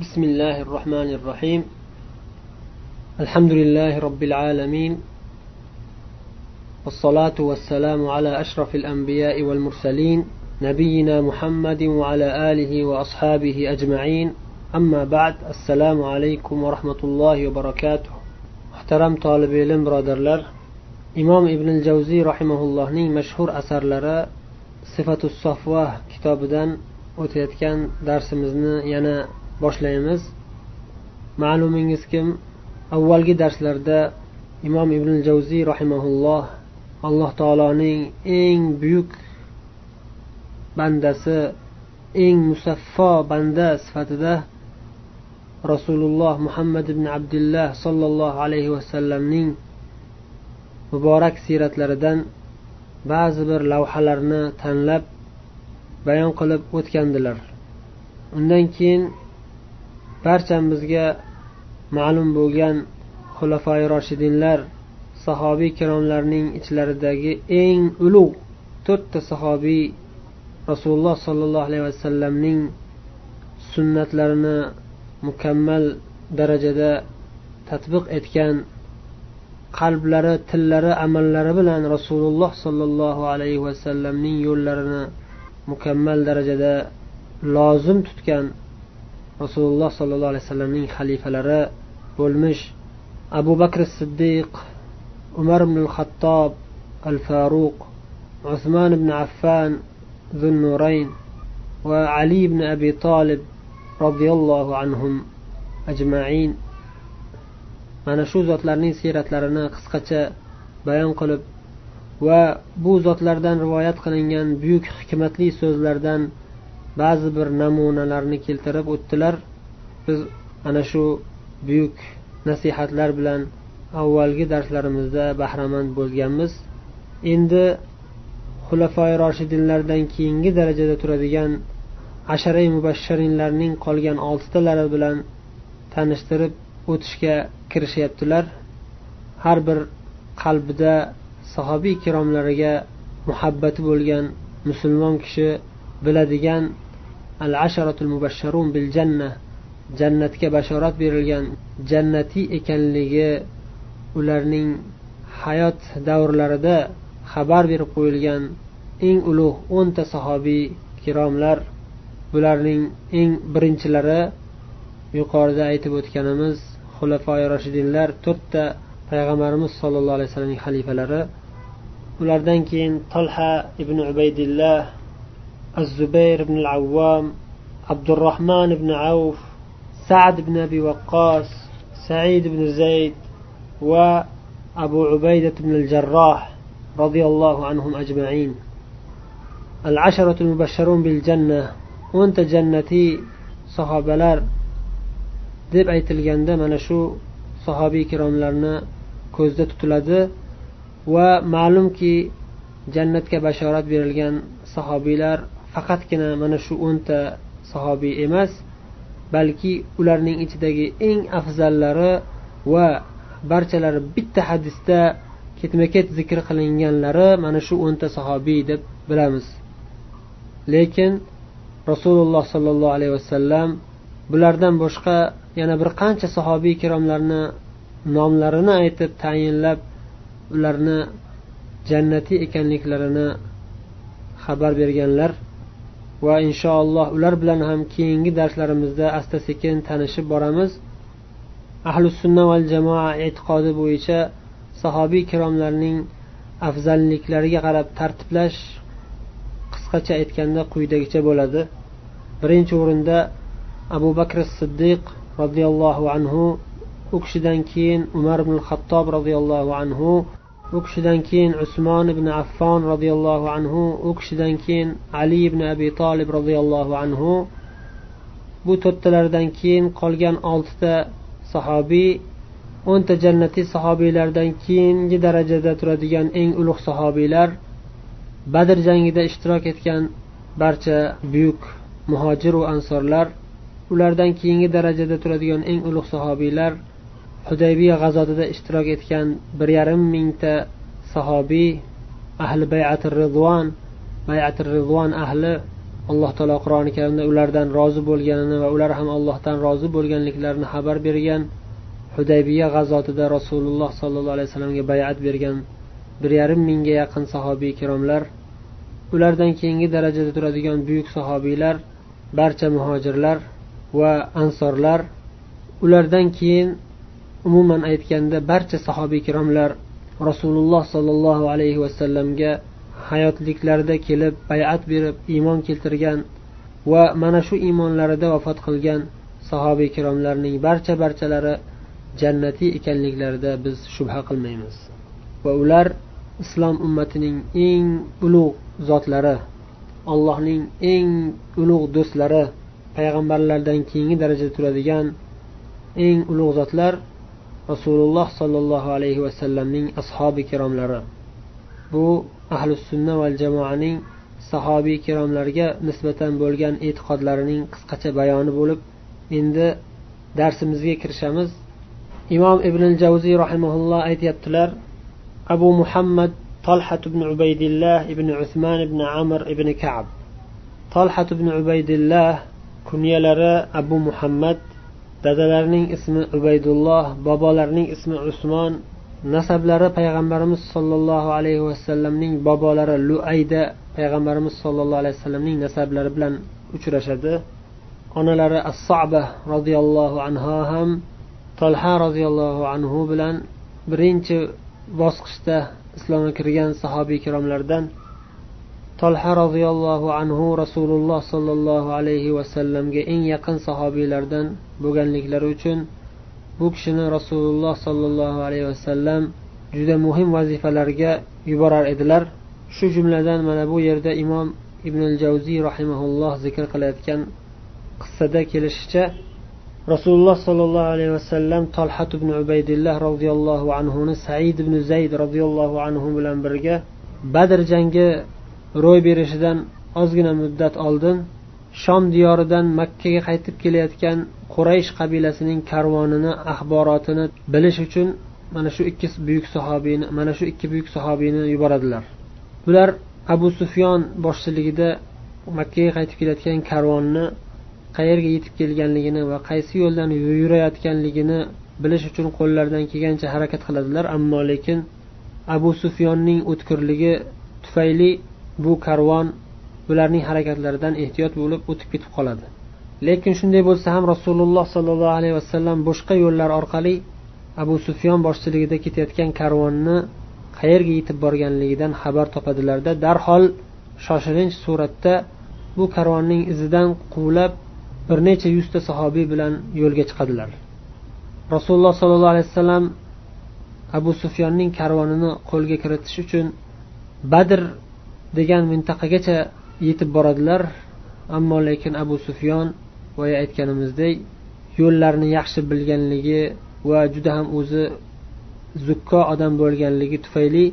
بسم الله الرحمن الرحيم. الحمد لله رب العالمين. والصلاة والسلام على أشرف الأنبياء والمرسلين نبينا محمد وعلى آله وأصحابه أجمعين. أما بعد السلام عليكم ورحمة الله وبركاته. محترم طالب علم برادرلر إمام ابن الجوزي رحمه الله مشهور أثر لرى صفة الصفوة kitobidan o'tayotgan darsimizni yana boshlaymiz. Ma'lumingizki avvalgi darslarda imom ibn javziy rahimaulloh alloh taoloning eng buyuk bandasi eng musaffo banda sifatida rasululloh muhammad ibn abdulloh sollallohu alayhi vasallamning muborak siyratlaridan ba'zi bir lavhalarni tanlab bayon qilib o'tgandilar. Undan keyin barchamizga ma'lum bo'lgan xulafoi roshidinlar sahobiy ikromlarning ichlaridagi eng ulug' to'rtta sahobiy rasululloh sollallohu alayhi vasallamning sunnatlarini mukammal darajada tatbiq etgan qalblari tillari amallari bilan rasululloh sollallohu alayhi vasallamning yo'llarini mukammal darajada lozim tutgan rasululloh sollallohu alayhi vasallamning xalifalari bo'lmish abu bakr siddiq umar ibn xattob al faruq usmon ibn affan zunnurayn va ali ibn abi tolib roziyallohu anhum ajmain. Mana shu zotlarning siyratlarini qisqacha bayon qilib va bu zotlardan rivoyat qilingan buyuk hikmatli so'zlardan ba'zi bir namunalarni keltirib o'tdilar. Biz ana shu buyuk nasihatlar bilan avvalgi darslarimizda bahramand bo'lganmiz. Endi xulafoi roshidinlardan keyingi darajada turadigan asharai mubashsharinlarning qolgan oltitalari bilan tanishtirib o'tishga kirishyaptilar. Har bir qalbida sahobiy ikromlariga muhabbati bo'lgan musulmon kishi biladigan al asharatul mubashsharun bil janna jannatga bashorat berilgan jannatiy ekanligi ularning hayot davrlarida xabar berib qo'yilgan eng ulug' o'nta sahobiy kiromlar. Bularning eng birinchilari yuqorida aytib o'tganimiz xulafoi roshidinlar to'rtta payg'ambarimiz sollallohu alayhi vasallamning xalifalari. Ulardan keyin tolha ibn ubaydillah الزبير بن العوام عبد الرحمن بن عوف سعد بن أبي وقاص سعيد بن زيد وأبو عبيدة بن الجراح رضي الله عنهم أجمعين العشرة المبشرون بالجنة وانت جنتي صحابلار deb aytilganda mana shu sahobiy ikromlarni ko'zda tutiladi va ma'lumki jannatga bashorat berilgan sahobiylar faqatgina mana shu o'nta sahobiy emas balki ularning ichidagi eng afzallari va barchalari bitta hadisda ketma ket zikr qilinganlari mana shu o'nta sahobiy deb bilamiz. Lekin rasululloh sollallohu alayhi vasallam bulardan boshqa yana bir qancha sahobiy ikromlarni nomlarini aytib tayinlab ularni jannatiy ekanliklarini xabar berganlar va inshaalloh ular bilan ham keyingi darslarimizda asta sekin tanishib boramiz. Ahli sunna val jamoa e'tiqodi bo'yicha sahobiy ikromlarning afzalliklariga qarab tartiblash qisqacha aytganda quyidagicha bo'ladi. Birinchi o'rinda abu bakr siddiq roziyallohu anhu u kishidan keyin umar ibn xattob roziyallohu anhu u kishidan keyin usmon ibn affon roziyallohu anhu u kishidan keyin ali ibn abi tolib roziyallohu anhu bu to'rttalardan keyin qolgan oltita sahobiy o'nta jannatiy sahobiylardan keyingi darajada turadigan eng ulug' sahobiylar badr jangida ishtirok etgan barcha buyuk muhojiru ansorlar ulardan keyingi darajada turadigan eng ulug' sahobiylar hudaybiya g'azotida ishtirok etgan bir yarim mingta sahobiy ahli bayati rizvon bayati rizvon ahli alloh taolo qur'oni karimda ulardan rozi bo'lganini va ular ham allohdan rozi bo'lganliklarini xabar bergan hudaybiya g'azotida rasululloh sollallohu alayhi vasallamga bayat bergan bir yarim mingga yaqin sahobiy ikromlar ulardan keyingi darajada turadigan buyuk sahobiylar barcha muhojirlar va ansorlar ulardan keyin umuman aytganda barcha sahobiy ikromlar rasululloh sollallohu alayhi vasallamga hayotliklarida kelib bayat berib iymon keltirgan va mana shu iymonlarida vafot qilgan sahobiy ikromlarning barcha barchalari jannatiy ekanliklarida biz shubha qilmaymiz. Va ular islom ummatining eng ulug' zotlari allohning eng ulug' do'stlari payg'ambarlardan keyingi darajada turadigan eng ulug' zotlar rasululloh sollallohu alayhi vasallamning ashobi ikromlari bu ahli sunna va jamoaning sahobiy ikromlarga nisbatan bo'lgan e'tiqodlarining qisqacha bayoni bo'lib endi darsimizga kirishamiz imom ibn javziy rahimaulloh aytyaptilar abu muhammad طلحة بن عبيد الله بن عثمان بن عمر بن كعب طلحة بن عبيد الله kunyalari abu muhammad dadalarining ismi ubaydulloh bobolarining ismi usmon nasablari payg'ambarimiz sollallohu alayhi vasallamning bobolari luayda payg'ambarimiz sollallohu alayhi vasallamning nasablari bilan uchrashadi. Onalari assoba roziyallohu anhu ham tolha roziyallohu anhu bilan birinchi bosqichda islomga kirgan sahobiy ikromlardan tolha roziyallohu anhu rasululloh sollallohu alayhi vasallamga eng yaqin sahobiylardan bo'lganliklari uchun bu kishini rasululloh sollallohu alayhi vasallam juda muhim vazifalarga yuborar edilar. Shu jumladan mana bu yerda imom ibn javziy rahimaulloh zikr qilayotgan qissada kelishicha rasululloh sollallohu alayhi vasallam tolhat ibn ubaydillah roziyallohu anhuni said ibn zayd roziyallohu anhu bilan birga badr jangi ro'y berishidan ozgina muddat oldin shom diyoridan makkaga qaytib kelayotgan quraysh qabilasining karvonini axborotini bilish uchun mana shu ikki buyuk sahobiyni mana shu ikki buyuk sahobiyni yuboradilar. Bular abu sufyon boshchiligida makkaga qaytib kelayotgan karvonni qayerga yetib kelganligini va qaysi yo'ldan yurayotganligini bilish uchun qo'llaridan kelgancha harakat qiladilar ammo lekin abu sufyonning o'tkirligi tufayli bu karvon ularning harakatlaridan ehtiyot bo'lib o'tib ketib qoladi. Lekin shunday bo'lsa ham rasululloh sollallohu alayhi vasallam boshqa yo'llar orqali abu sufyon boshchiligida ketayotgan karvonni qayerga yetib borganligidan xabar topadilarda darhol shoshilinch suratda bu karvonning izidan quvlab bir necha yuzta sahobiy bilan yo'lga chiqadilar. Rasululloh sollallohu alayhi vasallam abu sufyonning karvonini qo'lga kiritish uchun badr degan mintaqagacha yetib boradilar. Ammo lekin abu sufyon boya aytganimizdek yo'llarni yaxshi bilganligi va juda ham o'zi zukko odam bo'lganligi tufayli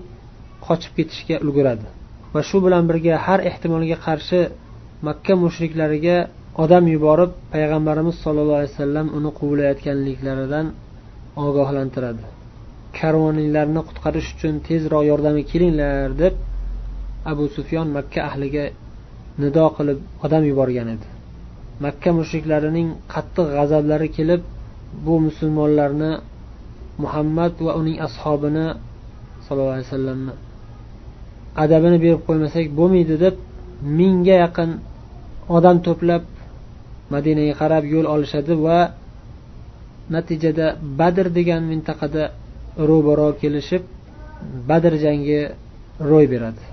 qochib ketishga ulguradi. Va shu bilan birga har ehtimolga qarshi makka mushriklariga odam yuborib payg'ambarimiz sollallohu alayhi vasallam uni quvlayotganliklaridan ogohlantiradi. Karvoninglarni qutqarish uchun tezroq yordamga kelinglar deb abu sufyon makka ahliga nido qilib odam yuborgan edi. Makka mushriklarining qattiq g'azablari kelib bu musulmonlarni muhammad va uning ashobini sallallohu alayhi vasallamni adabini berib qo'ymasak bo'lmaydi deb mingga yaqin odam to'plab madinaga qarab yo'l olishadi va natijada badr degan mintaqada ro'baro kelishib badr jangi ro'y beradi.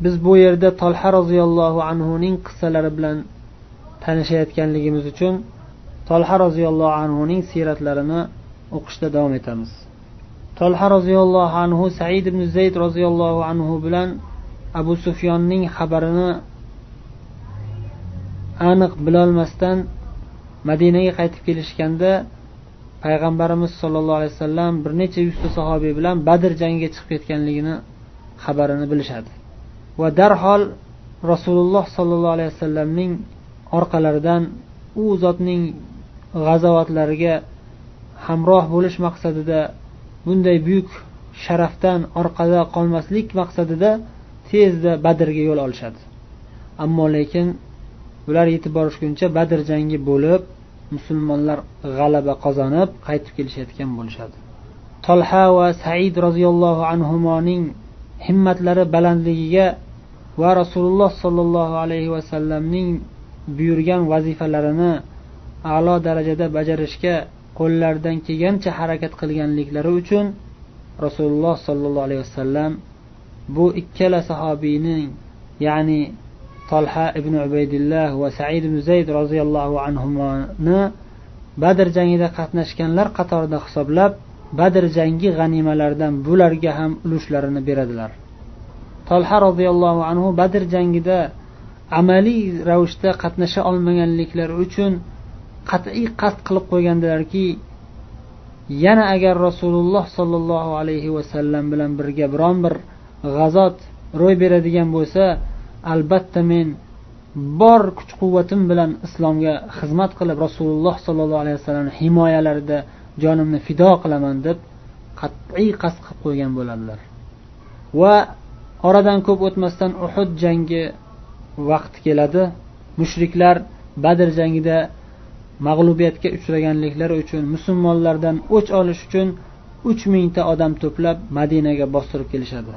Biz bu yerda tolha roziyallohu anhuning qissalari bilan tanishayotganligimiz uchun tolha roziyallohu anhuning siyratlarini o'qishda davom etamiz. Tolha roziyallohu anhu said ibn zayd roziyallohu anhu bilan abu sufyonning xabarini aniq bilolmasdan madinaga qaytib kelishganda payg'ambarimiz sollallohu alayhi vasallam bir necha yuzta sahobiy bilan badr jangiga chiqib ketganligini xabarini bilishadi. Va darhol rasululloh sollallohu alayhi vasallamning orqalaridan u zotning g'azovatlariga hamroh bo'lish maqsadida bunday buyuk sharafdan orqada qolmaslik maqsadida tezda badrga yo'l olishadi. Ammo lekin ular yetib borishguncha badr jangi bo'lib musulmonlar g'alaba qozonib qaytib kelishayotgan bo'lishadi. Tolha va said roziyallohu anhuning himmatlari balandligiga va rasululloh sollallohu alayhi vasallamning buyurgan vazifalarini a'lo darajada bajarishga qo'llaridan kelgancha harakat qilganliklari uchun rasululloh sollallohu alayhi vasallam bu ikkala sahobiyning ya'ni tolha ibn ubaydillah va said ibn zayd roziyallohu anhuni badr jangida qatnashganlar qatorida hisoblab badr jangi g'animalaridan bularga ham ulushlarini beradilar. Tolha roziyallohu anhu badr jangida amaliy ravishda qatnasha olmaganliklari uchun qat'iy qasd qilib qo'ygandilarki yana agar rasululloh sollallohu alayhi vasallam bilan birga biron bir g'azot ro'y beradigan bo'lsa albatta men bor kuch quvvatim bilan islomga xizmat qilib rasululloh sollallohu alayhi vasallamni himoyalarida jonimni fido qilaman deb qat'iy qasd qilib qo'ygan bo'ladilar. Va oradan ko'p o'tmasdan uhud jangi vaqti keladi. Mushriklar badr jangida mag'lubiyatga uchraganliklari uchun musulmonlardan o'ch olish uchun uch mingta odam to'plab madinaga bostirib kelishadi.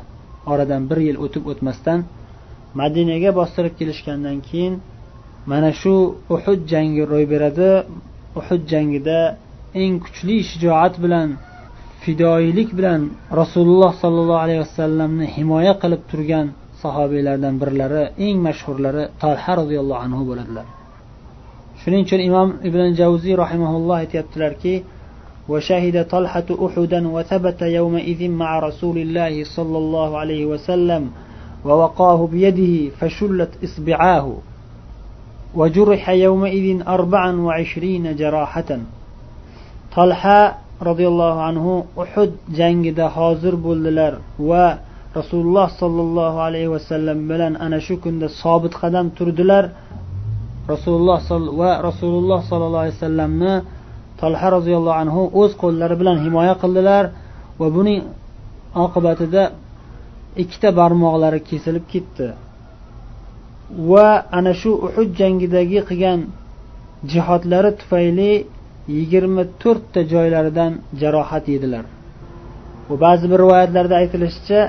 Oradan bir yil o'tib o'tmasdan madinaga bostirib kelishgandan keyin mana shu uhud jangi ro'y beradi. Uhud jangida eng kuchli shijoat bilan fidoyilik bilan rasululloh sollallohu alayhi vasallamni himoya qilib turgan sahobiylardan birlari eng mashhurlari tolha roziyallohu anhu bo'ladilar shuning uchun imom ibn javziy rahimaulloh aytyaptilarki وشهد طلحة أحدا وثبت يومئذ مع رسول الله صلى الله عليه وسلم ووقاه بيده فشلت إصبعاه وجرح يومئذ أربعا وعشرين جراحة طلحة roziyallohu anhu uhud jangida hozir bo'ldilar va rasululloh sollallohu alayhi vasallam bilan ana shu kunda sobit qadam turdilar. Rasululloh va rasululloh sollallohu alayhi vasallamni tolha roziyallohu anhu o'z qo'llari bilan himoya qildilar va buning oqibatida ikkita barmoqlari kesilib ketdi. Va ana shu uhud jangidagi qilgan jihodlari tufayli yigirma to'rtta joylaridan jarohat yedilar va ba'zi bir rivoyatlarda aytilishicha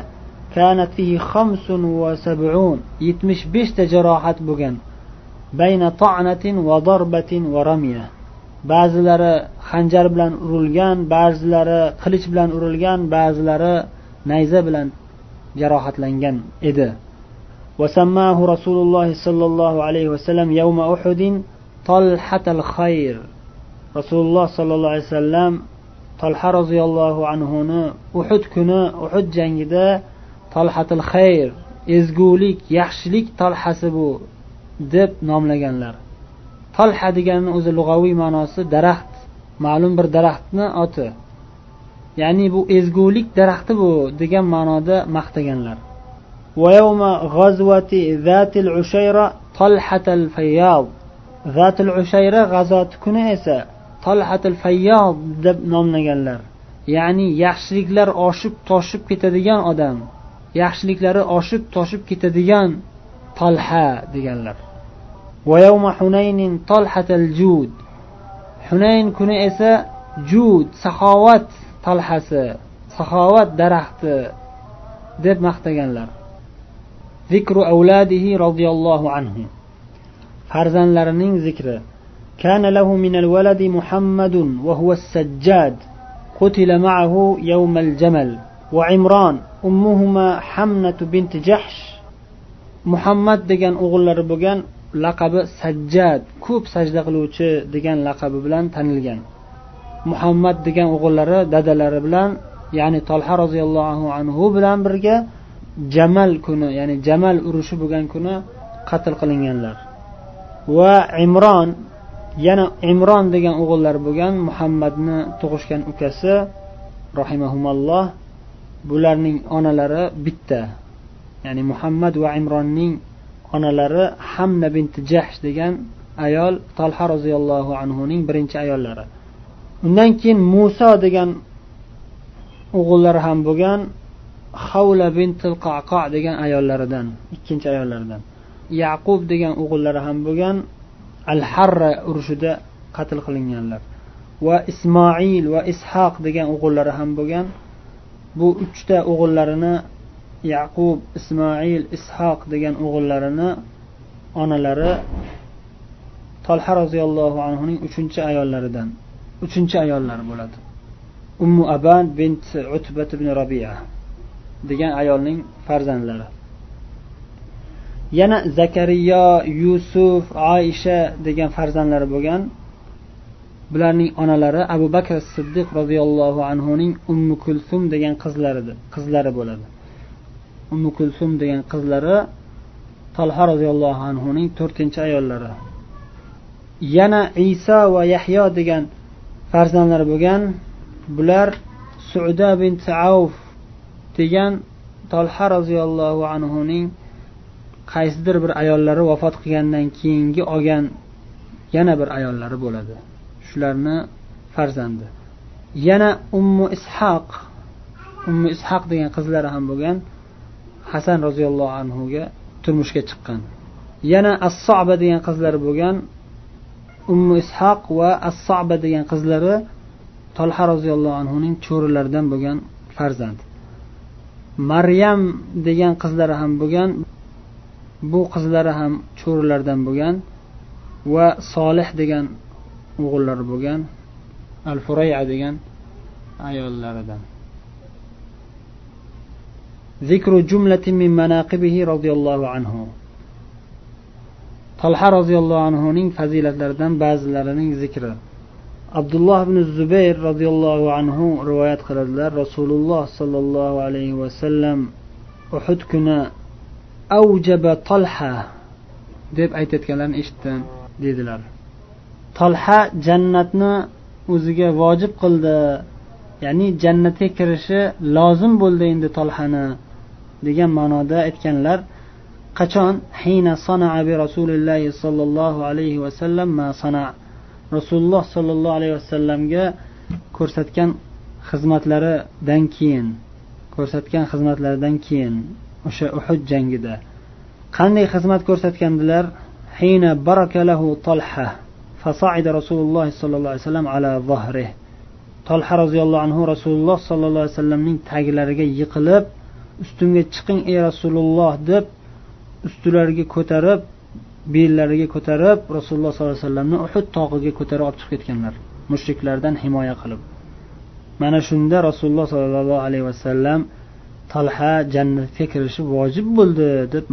كانت فيه خمس وسبعون يتمش بيشت جراحات بوغان بين طعنة وضربة ورمية ba'zilari xanjar bilan urilgan ba'zilari qilich bilan urilgan ba'zilari nayza bilan jarohatlangan edi وسماه رسول الله صلى الله عليه وسلم يوم أحد طلحة الخير رسول الله صلى الله عليه وسلم طلحة رضي الله عنه أحد كنا أحد جنگده tolhatil xayr ezgulik yaxshilik tolhasi bu deb nomlaganlar tolha degani o'zi lug'aviy ma'nosi daraxt ma'lum bir daraxtni oti ya'ni bu ezgulik daraxti bu degan ma'noda maqtaganlar ويوم غزوة ذات العشيرة طلحة الفياض ذات العشيرة غزوة kuni esa tolhatil fayyoz deb nomlaganlar. Ya'ni yaxshiliklar oshib toshib ketadigan odam yaxshiliklari oshib toshib ketadigan tolha deganlar. Jud. Hunayn kuni esa jud saxovat tolhasi saxovat daraxti deb maqtaganlar. Zikru avladihi roziyallohu anhu. Farzandlarining zikri. كان له من الولد محمد وهو السجاد قتل معه يوم الجمل وعمران ummuhuma hamnatu binti jahsh muhammad degan o'g'illari bo'lgan laqabi sajjad ko'p sajda qiluvchi degan laqabi bilan tanilgan muhammad degan o'g'illari dadalari bilan ya'ni tolha roziyallohu anhu bilan birga jamal kuni ya'ni jamal urushi bo'lgan kuni qatl qilinganlar va imron yana imron degan o'g'illari bo'lgan muhammadni tug'ishgan ukasi rahimahumalloh bularning onalari bitta. Ya'ni muhammad va imronning onalari hamna binti jahsh degan ayol tolha roziyallohu anhuning birinchi ayollari. Undan keyin muso degan o'g'illari ham bo'lgan havla bintil qaqo degan ayollaridan ikkinchi ayollaridan. Yaqub degan o'g'illari ham bo'lgan al harra urushida qatl qilinganlar. Va ismoil va ishoq degan o'g'illari ham bo'lgan. Bu uchta o'g'illarini yaqub ismoil ishoq degan o'g'illarini onalari tolha roziyallohu anhuning uchinchi ayollaridan uchinchi ayollari bo'ladi. Ummu aban bint utbat ibn robiya degan ayolning farzandlari. Yana zakariyo yusuf oysha degan farzandlari bo'lgan. Bularning onalari abu bakr siddiq roziyallohu anhuning ummu kulsum degan qizlari qizlari bo'ladi. Ummu kulsum degan qizlari talha roziyallohu anhuning to'rtinchi ayollari. Yana iso va yahyo degan farzandlari bo'lgan. Bular suda bint avf degan tolha roziyallohu anhuning qaysidir bir ayollari vafot qilgandan keyingi olgan yana bir ayollari bo'ladi. Shularni farzandi. Yana ummu ishoq ummu ishoq degan qizlari ham bo'lgan hasan roziyallohu anhuga turmushga chiqqan. Yana assoba degan qizlari bo'lgan ummu ishoq va assoba degan qizlari tolha roziyallohu anhuning cho'rilaridan bo'lgan farzand. Maryam degan qizlari ham bo'lgan bu qizlari ham cho'rilardan bo'lgan va solih degan o'g'illari bo'lgan al furaya degan ayollaridan. Zikru jumlatin min manaqibihi roziyallohu anhu. Talha roziyallohu anhuning fazilatlaridan ba'zilarining zikri. Abdulloh ibn zubayr roziyallohu anhu rivoyat qiladilar. Rasululloh sollallohu alayhi vasallam uhud kuni avjaba tolha deb aytayotganlarini eshitdim dedilar tolha jannatni o'ziga vojib qildi. Ya'ni jannatga kirishi lozim bo'ldi endi tolhani degan ma'noda aytganlar. Qachon? Hina sanaa bi rasulillahi sollallohu alayhi vasallam ma sana rasululloh sollallohu alayhi vasallamga ko'rsatgan xizmatlaridan keyin ko'rsatgan xizmatlaridan keyin o'sha uhud jangida. Qanday xizmat ko'rsatgandilar? Hina barakalahu tolha fasa'ida rasululloh sollallohu alayhi vasallam ala zahrihi tolha roziyallohu anhu rasululloh sollallohu alayhi vasallamning taglariga yiqilib ustimga chiqing ey rasululloh deb ustilariga ko'tarib bellariga ko'tarib rasululloh sollallohu alayhi vasallamni uhud tog'iga ko'tarib olib chiqib ketganlar mushriklardan himoya qilib. Mana shunda rasululloh sollallohu alayhi vasallam طلحة جنة فكر شو واجب بلد دب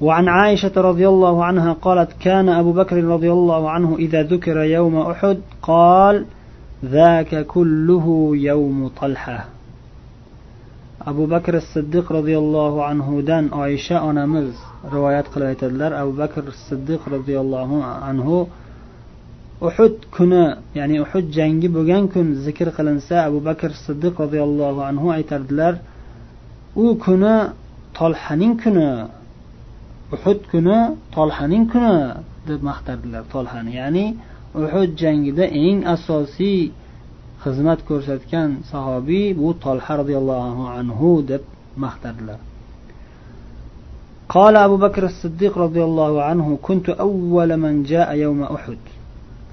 وعن عائشة رضي الله عنها قالت كان أبو بكر رضي الله عنه إذا ذكر يوم أحد قال ذاك كله يوم طلحة. أبو بكر الصديق رضي الله عنه دان عائشة أنا مز روايات قلت أبو بكر الصديق رضي الله عنه uhud kuni ya'ni uhud jangi bo'lgan kun zikr qilinsa abu bakr siddiq roziyallohu anhu aytardilar u kuni tolhaning kuni uhud kuni tolhaning kuni deb maqtardilar tolhani ya'ni uhud jangida eng asosiy xizmat ko'rsatgan sahobiy bu tolha roziyallohu anhu deb maqtadilar قال أبو بكر الصديق رضي الله عنه كنت أول من جاء يوم أحد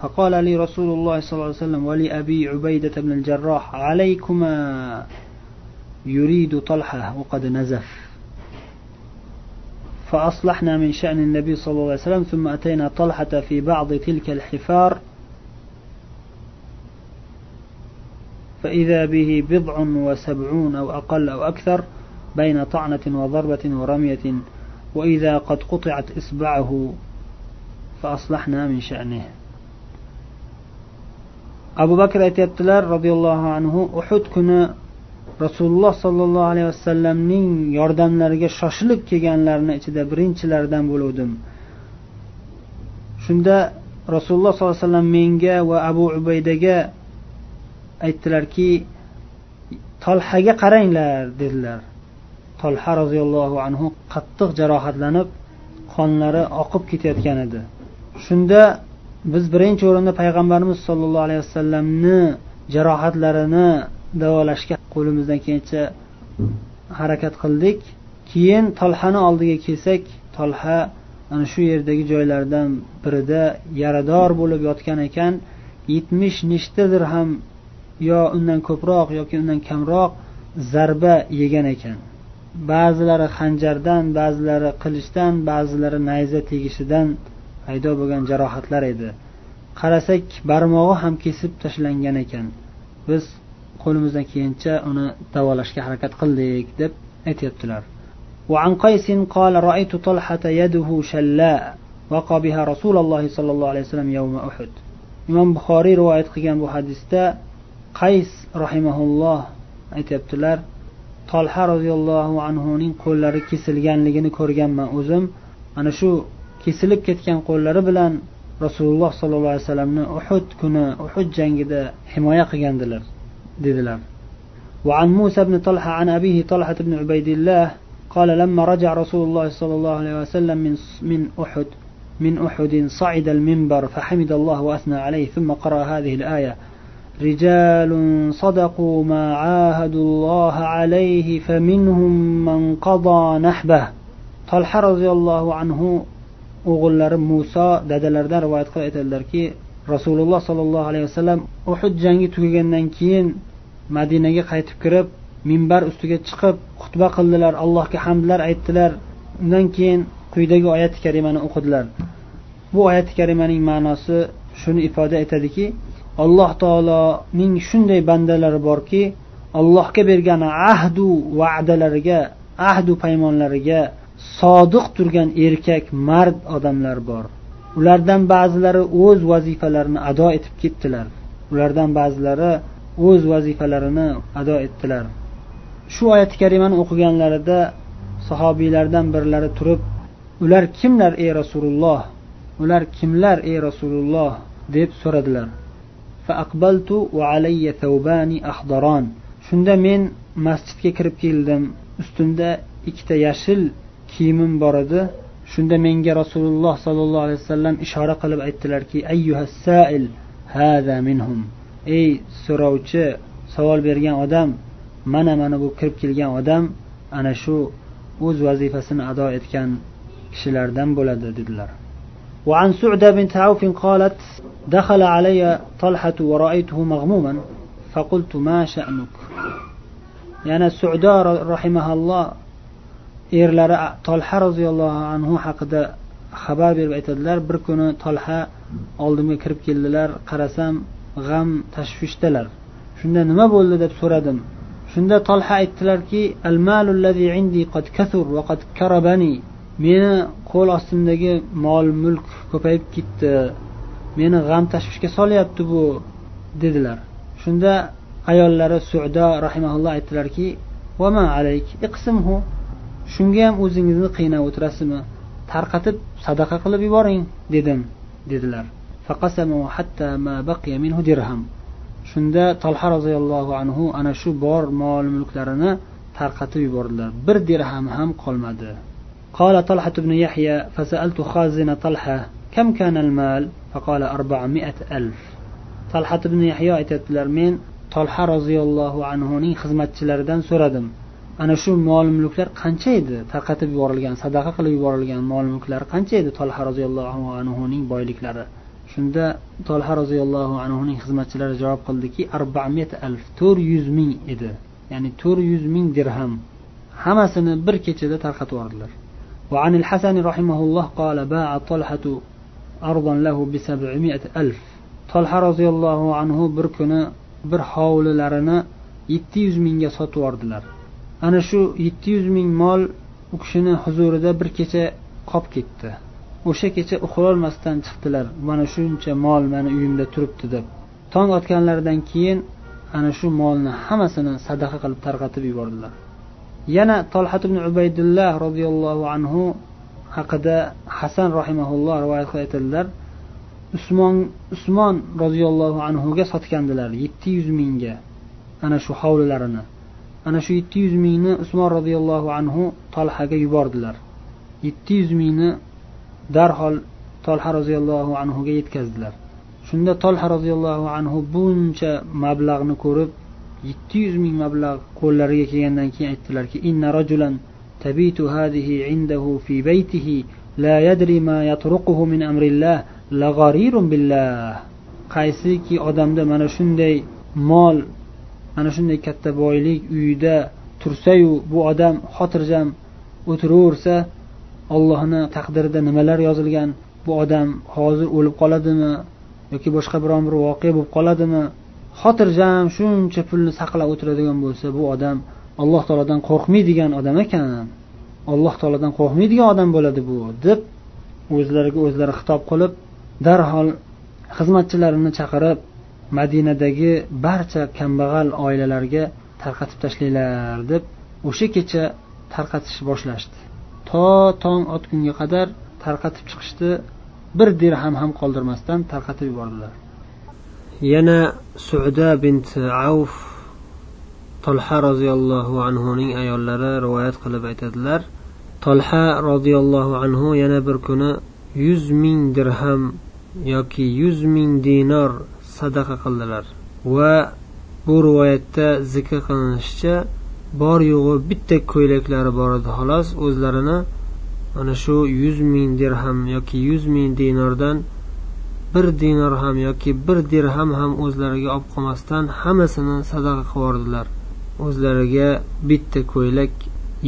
فقال لي رسول الله صلى الله عليه وسلم ولأبي عبيدة بن الجراح عليكما يريد طلحة وقد نزف. فأصلحنا من شأن النبي صلى الله عليه وسلم ثم أتينا طلحة في بعض تلك الحفار. فإذا به بضع وسبعون أو أقل أو أكثر بين طعنة وضربة ورمية وإذا قد قطعت إصبعه فأصلحنا من شأنه. Abu bakr aytyaptilar roziyallohu anhu uhud kuni rasululloh sollallohu alayhi vasallamning yordamlariga shoshilib kelganlarni ichida birinchilardan bo'luvdim. Shunda rasululloh sollallohu alayhi vasallam menga va abu ubaydaga aytdilarki tolhaga qaranglar dedilar. Tolha roziyallohu anhu qattiq jarohatlanib qonlari oqib ketayotgan edi. Shunda biz birinchi o'rinda payg'ambarimiz sollallohu alayhi vasallamni jarohatlarini davolashga qo'limizdan kelgancha harakat qildik. Keyin tolhani oldiga kelsak tolha ana shu yerdagi joylardan birida yarador bo'lib yotgan ekan. Yetmish nechtadir ham yo undan ko'proq yoki undan kamroq zarba yegan ekan. Ba'zilari xanjardan ba'zilari qilichdan ba'zilari nayza tegishidan paydo bo'lgan jarohatlar edi qarasak barmog'i ham kesib tashlangan ekan biz qo'limizdan kelgancha uni davolashga harakat qildik deb aytyaptilar وعن قيس قال رأيت طلحة يده شلاء وقى بها رسول الله صلى الله عليه وسلم يوم أحد imom buxoriy rivoyat qilgan bu hadisda qays rahimaulloh aytyaptilar tolha roziyallohu anhuning qo'llari kesilganligini ko'rganman o'zim ana shu kesilib ketgan qo'llari bilan rasululloh sollallohu alayhi vasallamni uhud kuni uhud jangida himoya qilgandilar dedilar. وعن موسى بن طلحة عن أبيه طلحة بن عبيد الله قال لما رجع رسول الله صلى الله عليه وسلم من من أحد من أحد صعد المنبر فحمد الله وأثنى عليه ثم قرأ هذه الآية رجال صدقوا ما عاهدوا الله عليه فمنهم من قضى نحبه طلحة رضي الله عنه o'g'illari muso dadalaridan rivoyat qilib aytadilarki rasululloh sollallohu alayhi vasallam uhud jangi tugagandan keyin madinaga qaytib kirib minbar ustiga chiqib xutba qildilar allohga hamdlar aytdilar. Undan keyin quyidagi oyati karimani o'qidilar. Bu oyati karimaning ma'nosi shuni ifoda etadiki alloh taoloning shunday bandalari borki allohga bergan ahdu va'dalariga ahdu paymonlariga sodiq turgan erkak mard odamlar bor. Ulardan ba'zilari o'z vazifalarini ado etib ketdilar. Ulardan ba'zilari o'z vazifalarini ado etdilar. Shu oyati karimani o'qiganlarida sahobiylardan birlari turib ular kimlar ey rasululloh? Ular kimlar ey rasululloh? deb so'radilar. Shunda men masjidga kirib keldim. Ustimda ikkita yashil kiyimim bor edi shunda menga rasululloh sollallohu alayhi vasallam ishora qilib aytdilarki ayyuhassail hada minhum ey so'rovchi savol bergan odam mana mana bu kirib kelgan odam ana shu o'z vazifasini ado etgan kishilardan bo'ladi dedilar وعن سعدة بنت عوف قالت دخل علي طلحة ورأيته مغموما فقلت ما شأنك يعني سعدة رحمها الله erlari tolha roziyallohu anhu haqida xabar berib aytadilar. Bir kuni tolha oldimga kirib keldilar. Qarasam g'am tashvishdalar. Shunda nima bo'ldi deb so'radim. Shunda tolha aytdilarki meni qo'l ostimdagi mol mulk ko'payib ketdi. Meni g'am tashvishga solyapti bu dedilar. Shunda ayollari suda rahimaulloh aytdilarki shunga ham o'zingizni qiynab o'tirasizmi tarqatib sadaqa qilib yuboring dedim dedilar shunda tolha roziyallohu anhu ana shu bor mol mulklarini tarqatib yubordilar bir dirham ham qolmadi قال طلحة بن يحيى فسألت خازن طلحة كم كان المال فقال أربعمائة ألف طلحة بن يحيى aytadilar men tolha roziyallohu anhuning xizmatchilaridan so'radim ana shu mol mulklar qancha edi tarqatib yuborilgan sadaqa qilib yuborilgan mol mulklar qancha edi tolha roziyallohu anhuning boyliklari shunda tolha roziyallohu anhuning xizmatchilari javob qildiki alf to'rt yuz ming edi ya'ni to'rt yuz ming dirham hammasini bir kechada tarqatib yubordilar وعن الحسن رحمه الله قال باع طلحة أرضا له بسبعمائة ألف طلحة رضي الله عنه bir kuni bir hovlilarini yetti yuz mingga sotib yubordilar Ana shu yetti yuz ming mol u kishini huzurida bir kecha qolib ketdi. O'sha kecha uxlolmasdan chiqdilar. Mana shuncha mol mani uyimda turibdi deb. Tong otganlaridan keyin ana shu molni hammasini sadaqa qilib tarqatib yubordilar. Yana tolhat ibn ubaydulloh roziyallohu anhu haqida hasan rahimaulloh rivoyat qilib aytadilar. Usmon usmon roziyallohu anhuga sotgandilar yetti yuz mingga ana shu hovlilarini. ana shu yetti yuz mingni usmon roziyallohu anhu tolhaga yubordilar. Yetti yuz mingni darhol tolha roziyallohu anhuga yetkazdilar. Shunda tolha roziyallohu anhu buncha mablag'ni ko'rib yetti yuz ming mablag' qo'llariga kelgandan keyin aytdilarki inna rajulan tabitu hadihi indahu fi baytihi la yadri ma yatruquhu min amrillah la billah. Qaysiki odamda mana shunday mol mana shunday katta boylik uyida tursayu bu odam xotirjam o'tiraversa ollohni taqdirida nimalar yozilgan? Bu odam hozir o'lib qoladimi yoki boshqa biron bir voqea bo'lib qoladimi? Xotirjam shuncha pulni saqlab o'tiradigan bo'lsa bu odam alloh taolodan qo'rqmaydigan odam ekan. Alloh taolodan qo'rqmaydigan odam bo'ladi bu deb o'zlariga o'zlari xitob qilib darhol xizmatchilarini chaqirib madinadagi barcha kambag'al oilalarga tarqatib tashlanglar deb o'sha kecha tarqatish boshlashdi. To tong otgunga qadar tarqatib chiqishdi bir dirham ham qoldirmasdan tarqatib yubordilar. Yana suda bint avf tolha roziyallohu anhuning ayollari rivoyat qilib aytadilar tolha roziyallohu anhu yana bir kuni yuz ming dirham yoki yuz ming dinor sadaqa qildilar. Va bu rivoyatda zikr qilinishicha bor yo'g'i bitta ko'ylaklari bor edi xolos o'zlarini mana shu yuz ming dirham yoki yuz ming dinordan bir dinor ham yoki bir dirham ham o'zlariga olib qolmasdan hammasini sadaqa qilib yubordilar. O'zlariga bitta ko'ylak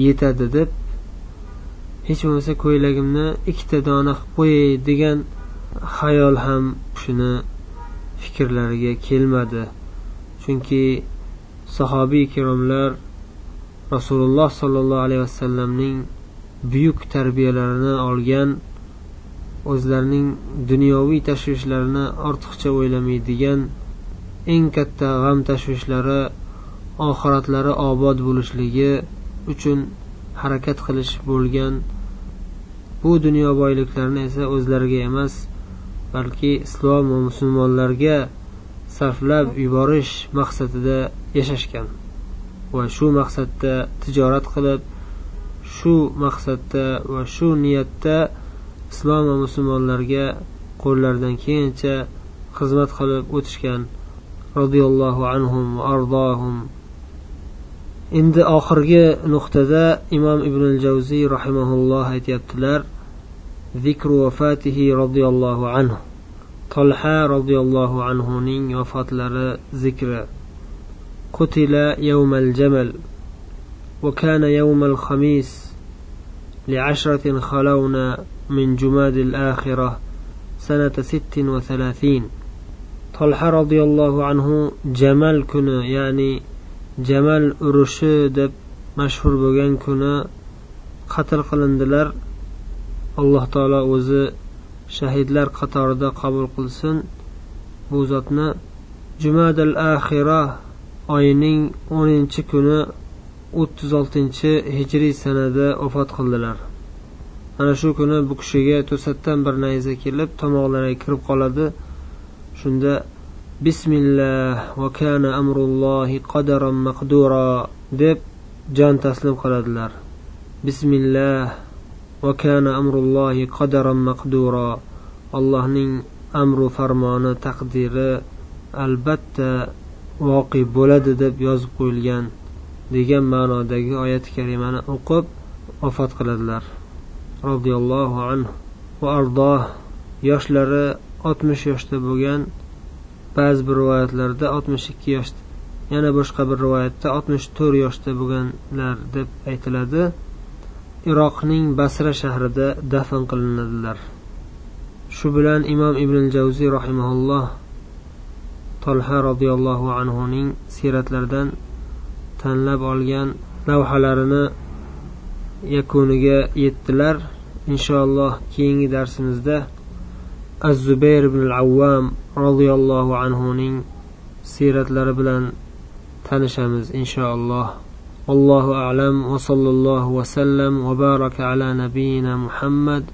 yetadi deb hech bo'lmasa ko'ylagimni ikkita dona qilib qo'yay degan xayol ham shuni fikrlariga kelmadi. Chunki sahobiy ikromlar rasululloh sollallohu alayhi vasallamning buyuk tarbiyalarini olgan o'zlarining dunyoviy tashvishlarini ortiqcha o'ylamaydigan eng katta g'am tashvishlari oxiratlari obod bo'lishligi uchun harakat qilish bo'lgan bu dunyo boyliklarini esa o'zlariga emas balki islom va musulmonlarga sarflab yuborish maqsadida yashashgan va shu maqsadda tijorat qilib shu maqsadda va shu niyatda islom va musulmonlarga qo'llaridan kelgancha xizmat qilib o'tishgan. Roziyallohu anhum va ardohum endi oxirgi nuqtada imom ibn javziy rahimaulloh aytyaptilar zikru vafatihi roziyallohu anhu tolha roziyallohu anhuning vafotlari zikri قتل يوم الجمل وكان يوم الخميس لعشرة خلونا من جماد الآخرة سنة ست وثلاثين. طلحة رضي الله عنه جمال كنا يعني جمال أرشد مشهور بغان كنا. قتل قلندلر alloh taolo o'zi shahidlar qatorida qabul qilsin. Bu zotni jumadal axira oyining o'ninchi kuni o'ttiz oltinchi hijriy sanada vafot qildilar. Ana shu kuni bu kishiga to'satdan bir nayza kelib tomoqlariga kirib qoladi. Shunda bismillah va kana amrullohi qadaran maqdura deb jon taslim qiladilar bismillah allohning amru farmoni taqdiri albatta voqe bo'ladi deb yozib qo'yilgan degan ma'nodagi oyati karimani o'qib vafot qiladilar. Roziyallohu anhu va ardoh yoshlari oltmish yoshda bo'lgan ba'zi bir rivoyatlarda oltmish ikki yoshda yana boshqa bir rivoyatda oltmish to'rt yoshda bo'lganlar deb aytiladi. Iroqning basra shahrida dafn qilinadilar. Shu bilan imom ibn javziy rahimaulloh tolha roziyallohu anhuning siyratlaridan tanlab olgan lavhalarini yakuniga yetdilar. Inshaalloh keyingi darsimizda az zubayr ibn al avvam roziyallohu anhuning siyratlari bilan tanishamiz inshaalloh. والله أعلم وصلى الله وسلم وبارك على نبينا محمد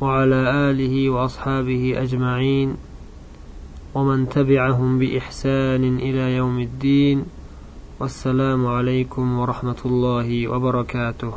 وعلى آله وأصحابه أجمعين ومن تبعهم بإحسان إلى يوم الدين والسلام عليكم ورحمة الله وبركاته.